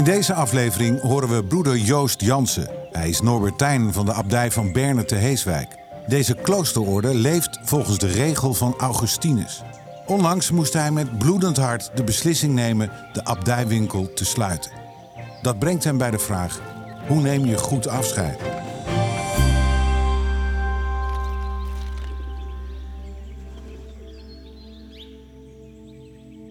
In deze aflevering horen we broeder Joost Jansen. Hij is Norbertijn van de abdij van Berne te Heeswijk. Deze kloosterorde leeft volgens de regel van Augustinus. Onlangs moest hij met bloedend hart de beslissing nemen de abdijwinkel te sluiten. Dat brengt hem bij de vraag: hoe neem je goed afscheid?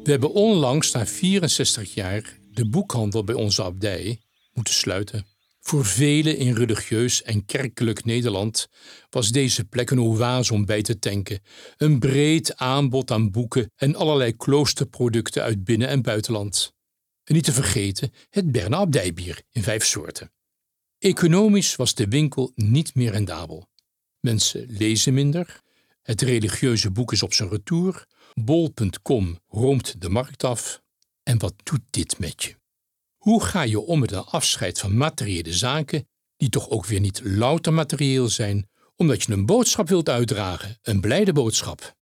We hebben onlangs na 64 jaar de boekhandel bij onze abdij moeten sluiten. Voor velen in religieus en kerkelijk Nederland was deze plek een oase om bij te tanken. Een breed aanbod aan boeken en allerlei kloosterproducten uit binnen- en buitenland. En niet te vergeten het Berne abdijbier in vijf soorten. Economisch was de winkel niet meer rendabel. Mensen lezen minder, het religieuze boek is op zijn retour, bol.com roomt de markt af. En wat doet dit met je? Hoe ga je om met een afscheid van materiële zaken, die toch ook weer niet louter materieel zijn, omdat je een boodschap wilt uitdragen, een blijde boodschap?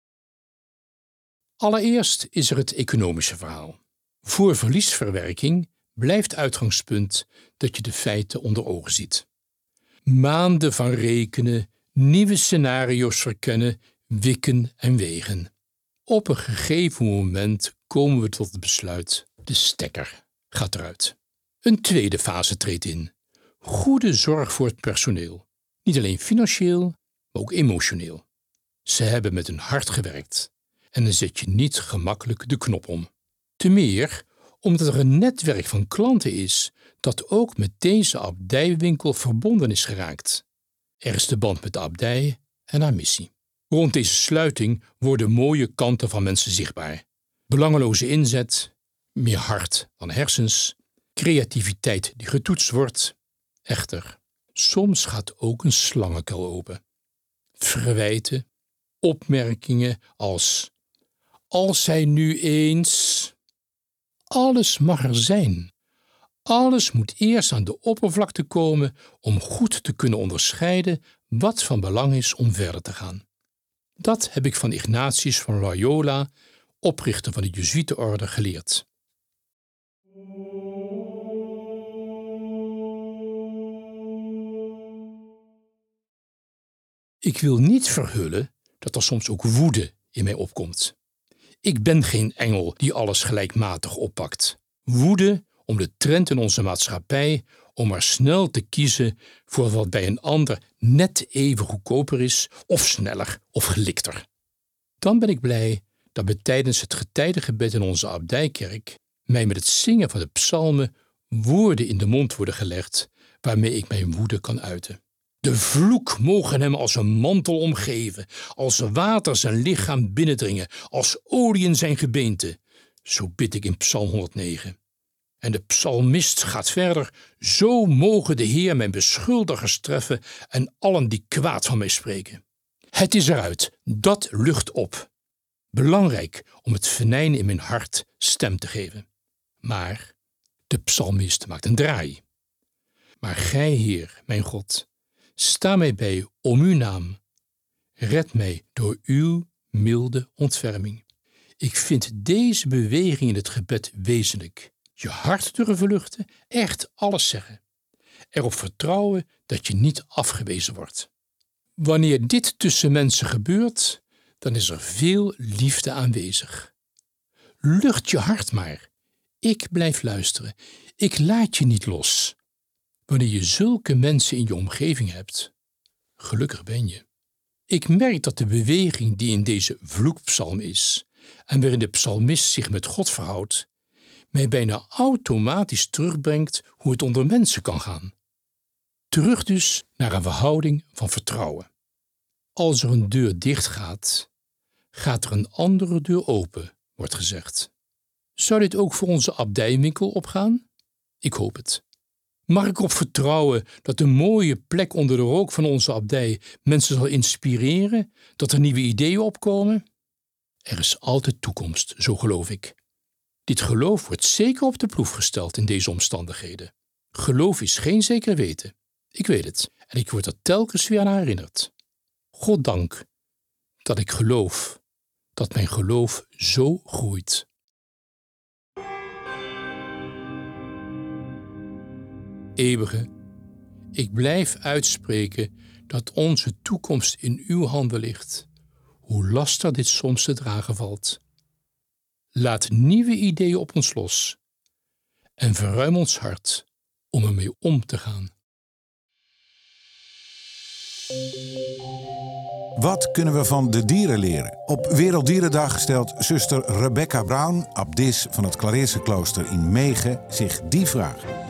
Allereerst is er het economische verhaal. Voor verliesverwerking blijft uitgangspunt dat je de feiten onder ogen ziet. Maanden van rekenen, nieuwe scenario's verkennen, wikken en wegen. Op een gegeven moment komen we tot het besluit: de stekker gaat eruit. Een tweede fase treedt in. Goede zorg voor het personeel. Niet alleen financieel, maar ook emotioneel. Ze hebben met hun hart gewerkt. En dan zet je niet gemakkelijk de knop om. Te meer omdat er een netwerk van klanten is dat ook met deze abdijwinkel verbonden is geraakt. Er is de band met de abdij en haar missie. Rond deze sluiting worden mooie kanten van mensen zichtbaar. Belangeloze inzet, meer hart dan hersens, creativiteit die getoetst wordt. Echter, soms gaat ook een slangenkuil open. Verwijten, opmerkingen als als hij nu eens. Alles mag er zijn. Alles moet eerst aan de oppervlakte komen om goed te kunnen onderscheiden wat van belang is om verder te gaan. Dat heb ik van Ignatius van Loyola, oprichter van de Jezuïetenorde, geleerd. Ik wil niet verhullen dat er soms ook woede in mij opkomt. Ik ben geen engel die alles gelijkmatig oppakt. Woede om de trend in onze maatschappij om maar snel te kiezen voor wat bij een ander net even goedkoper is, of sneller of gelikter. Dan ben ik blij dat we tijdens het getijdengebed in onze abdijkerk mij met het zingen van de psalmen woorden in de mond worden gelegd waarmee ik mijn woede kan uiten. De vloek mogen hem als een mantel omgeven, als water zijn lichaam binnendringen, als olie in zijn gebeente. Zo bid ik in Psalm 109. En de psalmist gaat verder: Zo mogen de Heer mijn beschuldigers treffen en allen die kwaad van mij spreken. Het is eruit, dat lucht op. Belangrijk om het venijn in mijn hart stem te geven. Maar de psalmist maakt een draai. Maar gij, Heer, mijn God, sta mij bij om uw naam. Red mij door uw milde ontferming. Ik vind deze beweging in het gebed wezenlijk. Je hart durven luchten, echt alles zeggen. Erop vertrouwen dat je niet afgewezen wordt. Wanneer dit tussen mensen gebeurt, dan is er veel liefde aanwezig. Lucht je hart maar. Ik blijf luisteren. Ik laat je niet los. Wanneer je zulke mensen in je omgeving hebt, gelukkig ben je. Ik merk dat de beweging die in deze vloekpsalm is en waarin de psalmist zich met God verhoudt, mij bijna automatisch terugbrengt hoe het onder mensen kan gaan. Terug dus naar een verhouding van vertrouwen. Als er een deur dicht gaat, er een andere deur open, wordt gezegd. Zou dit ook voor onze abdijwinkel opgaan? Ik hoop het. Mag ik erop vertrouwen dat de mooie plek onder de rook van onze abdij mensen zal inspireren, dat er nieuwe ideeën opkomen? Er is altijd toekomst, zo geloof ik. Dit geloof wordt zeker op de proef gesteld in deze omstandigheden. Geloof is geen zeker weten. Ik weet het en ik word er telkens weer aan herinnerd. God dank dat ik geloof, dat mijn geloof zo groeit. Eeuwige, ik blijf uitspreken dat onze toekomst in uw handen ligt, hoe lastig dit soms te dragen valt. Laat nieuwe ideeën op ons los en verruim ons hart om ermee om te gaan. Wat kunnen we van de dieren leren? Op Werelddierendag stelt zuster Rebecca Brown, abdis van het Clareerse klooster in Megen, zich die vraag.